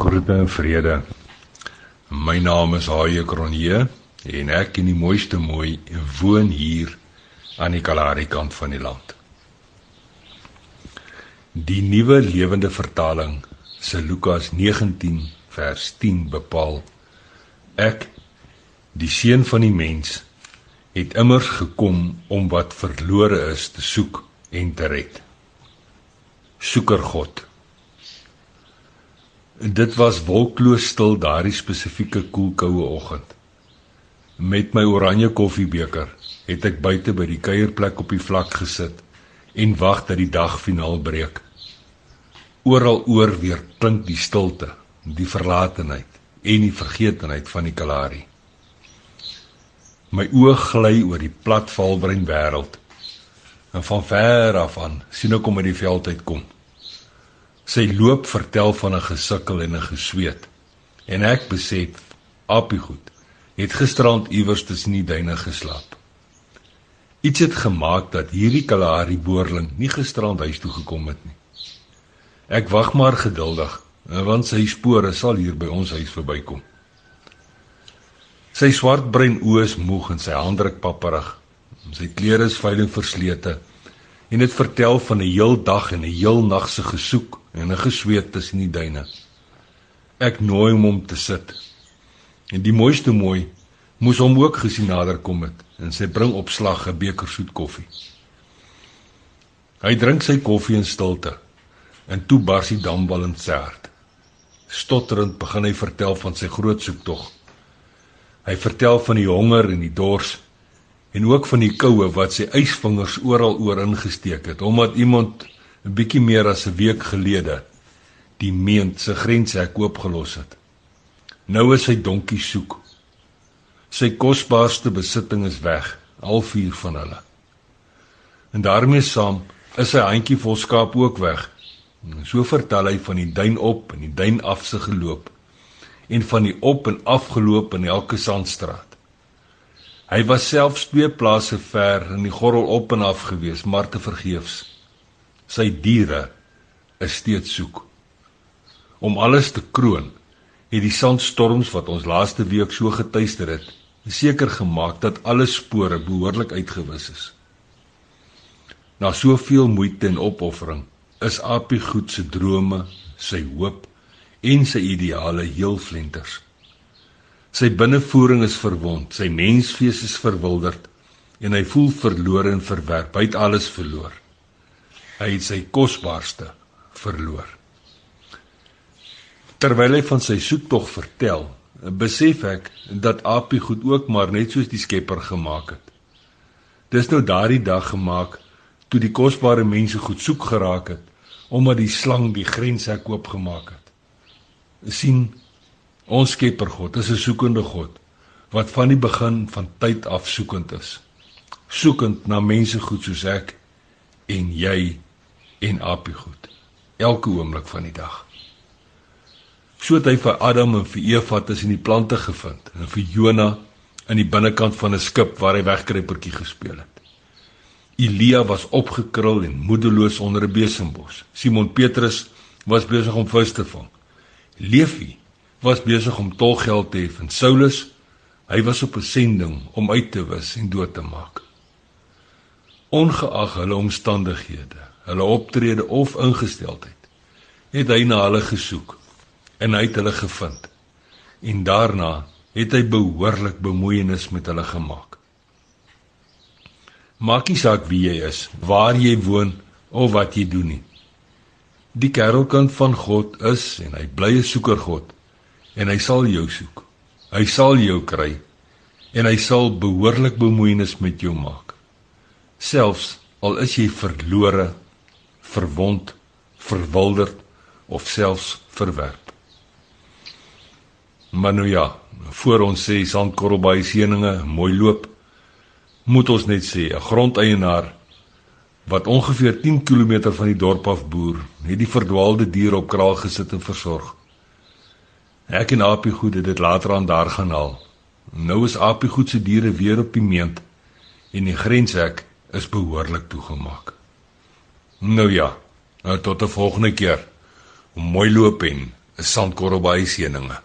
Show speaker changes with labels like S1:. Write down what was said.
S1: Groete en vrede. My naam is Haie Kronje en ek in die mooiste mooi woon hier aan die Kalahari kant van die land. Die nuwe lewende vertaling se Lukas 19 vers 10 bepaal ek die seun van die mens het immers gekom om wat verlore is te soek en te red. Soeker God. Dit was wolkloos stil daardie spesifieke koelkoue oggend. Met my oranje koffiebeker het ek buite by die kuierplek op die vlak gesit en wag dat die dag finaal breek. Oral oor weer klink die stilte, die verlatenheid en die vergetenheid van die Kalahari. My oë gly oor die plat valbrein wêreld. En van ver af aan sien ek hom uit die veld uitkom. Sy loop vertel van 'n gesukkel en 'n gesweet. En ek besef, Appie goed, het gisterand iewers tussen die duine geslaap. Iets het gemaak dat hierdie Kalahari boerling nie gisterand huis toe gekom het nie. Ek wag maar geduldig, want sy spore sal hier by ons huis verbykom. Sy swart brein oë is moeg en sy handdruk papperig. Sy klere is vuil en verslete en dit vertel van 'n heel dag en 'n heel nag se gesoek en 'n gesweet tussen die duine. Ek nooi hom om te sit. En die mooiste mooi moes hom ook gesien nader kom het en sy bring op slag 'n beker soet koffie. Hy drink sy koffie in stilte en toe bars die dambal in sy hart. Stotterend begin hy vertel van sy groot soektog. Hy vertel van die honger en die dors en ook van die koue wat sy ysvingers oral oor ingesteek het omdat iemand 'n bietjie meer as 'n week gelede die meent se grenshek oopgelos het. Nou is hy donkie soek. Sy kosbaarste besitting is weg, al vier van hulle. En daarmee saam is sy handjie vol skaap ook weg. En so vertel hy van die duin op en die duin af se geloop en van die op en af geloop in elke sandstraat. Hy was selfs twee plase ver in die gorrel op en af gewees, maar te vergeefs. Sy diere is steeds soek. Om alles te kroon, het die sandstorms wat ons laaste week so getuister het, seker gemaak dat alle spore behoorlik uitgewis is. Na soveel moeite en opoffering, is Apie goed se drome, sy hoop en sy ideale heel flenters. Sy binnevoering is verwond, sy menswees is verwilderd en hy voel verlore en verwerp. Hy het alles verloor. Hy het sy kosbaarste verloor. Terwyl hy van sy soektog vertel, besef ek dat Apie goed ook maar net soos die Skepper gemaak het. Dis nou daardie dag gemaak toe die kosbare mense goed soek geraak het omdat die slang die grenshek oopgemaak het. sien Ons Skepper God is 'n soekende God wat van die begin van tyd af soekend is. Soekend na mense goed soos ek en jy en Apie goed. Elke oomblik van die dag. So het hy vir Adam en vir Eva tussen die plante gevind en vir Jona in die binnekant van 'n skip waar hy wegkruipertjie gespeel het. Elia was opgekrul en moedeloos onder 'n besembos. Simon Petrus was besig om vis te vang. Leefie was besig om tolgeld te hef en Saulus, hy was op 'n sending om uit te wis en dood te maak. Ongeag hulle omstandighede, hulle optrede of ingesteldheid, het hy na hulle gesoek en hy het hulle gevind. En daarna het hy behoorlik bemoeienis met hulle gemaak. Maak nie saak wie jy is, waar jy woon of wat jy doen nie. Die kerelkind van God is en hy bly 'n soeker God en hy sal jou soek. Hy sal jou kry en hy sal behoorlik bemoeienis met jou maak. Selfs al is jy verlore, verwond, verwilderd of selfs verwerp. Maar nou ja, voor ons sê Sandkorrelbaai seëninge mooi loop, moet ons net sê 'n grondeienaar wat ongeveer 10 km van die dorp af boer, het die verdwaalde diere op kraal gesit en versorg. Ek en Apie Goed het dit later aan daar gaan haal. Nou is Apie Goed se diere weer op die meent en die grenshek is behoorlik toegemaak. Nou ja, nou tot 'n volgende keer. Mooi loop en 'n sandkorrel by seëninge.